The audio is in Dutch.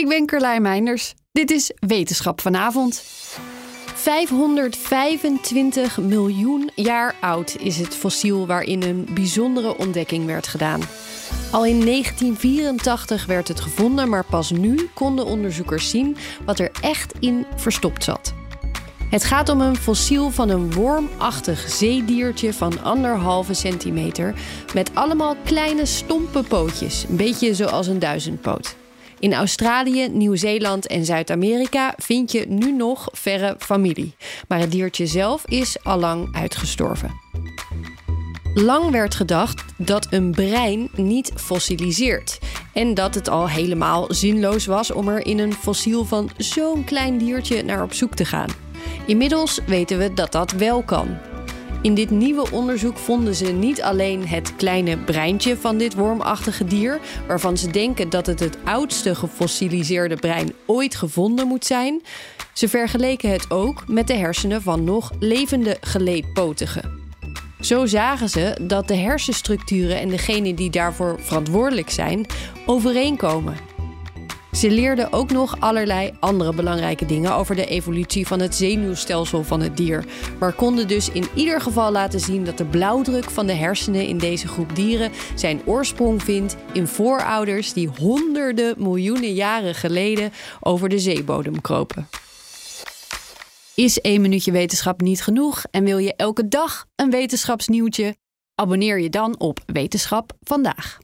Ik ben Carlijn Meinders. Dit is Wetenschap vanavond. 525 miljoen jaar oud is het fossiel waarin een bijzondere ontdekking werd gedaan. Al in 1984 werd het gevonden, maar pas nu konden onderzoekers zien wat er echt in verstopt zat. Het gaat om een fossiel van een wormachtig zeediertje van anderhalve centimeter met allemaal kleine stompe pootjes, een beetje zoals een duizendpoot. In Australië, Nieuw-Zeeland en Zuid-Amerika vind je nu nog verre familie, maar het diertje zelf is allang uitgestorven. Lang werd gedacht dat een brein niet fossiliseert. En dat het al helemaal zinloos was om er in een fossiel van zo'n klein diertje naar op zoek te gaan. Inmiddels weten we dat dat wel kan. In dit nieuwe onderzoek vonden ze niet alleen het kleine breintje van dit wormachtige dier, waarvan ze denken dat het het oudste gefossiliseerde brein ooit gevonden moet zijn. Ze vergeleken het ook met de hersenen van nog levende geleedpotigen. Zo zagen ze dat de hersenstructuren en degenen die daarvoor verantwoordelijk zijn overeenkomen. Ze leerden ook nog allerlei andere belangrijke dingen over de evolutie van het zenuwstelsel van het dier, maar konden dus in ieder geval laten zien dat de blauwdruk van de hersenen in deze groep dieren zijn oorsprong vindt in voorouders die honderden miljoenen jaren geleden over de zeebodem kropen. Is één minuutje wetenschap niet genoeg en wil je elke dag een wetenschapsnieuwtje? Abonneer je dan op Wetenschap vandaag.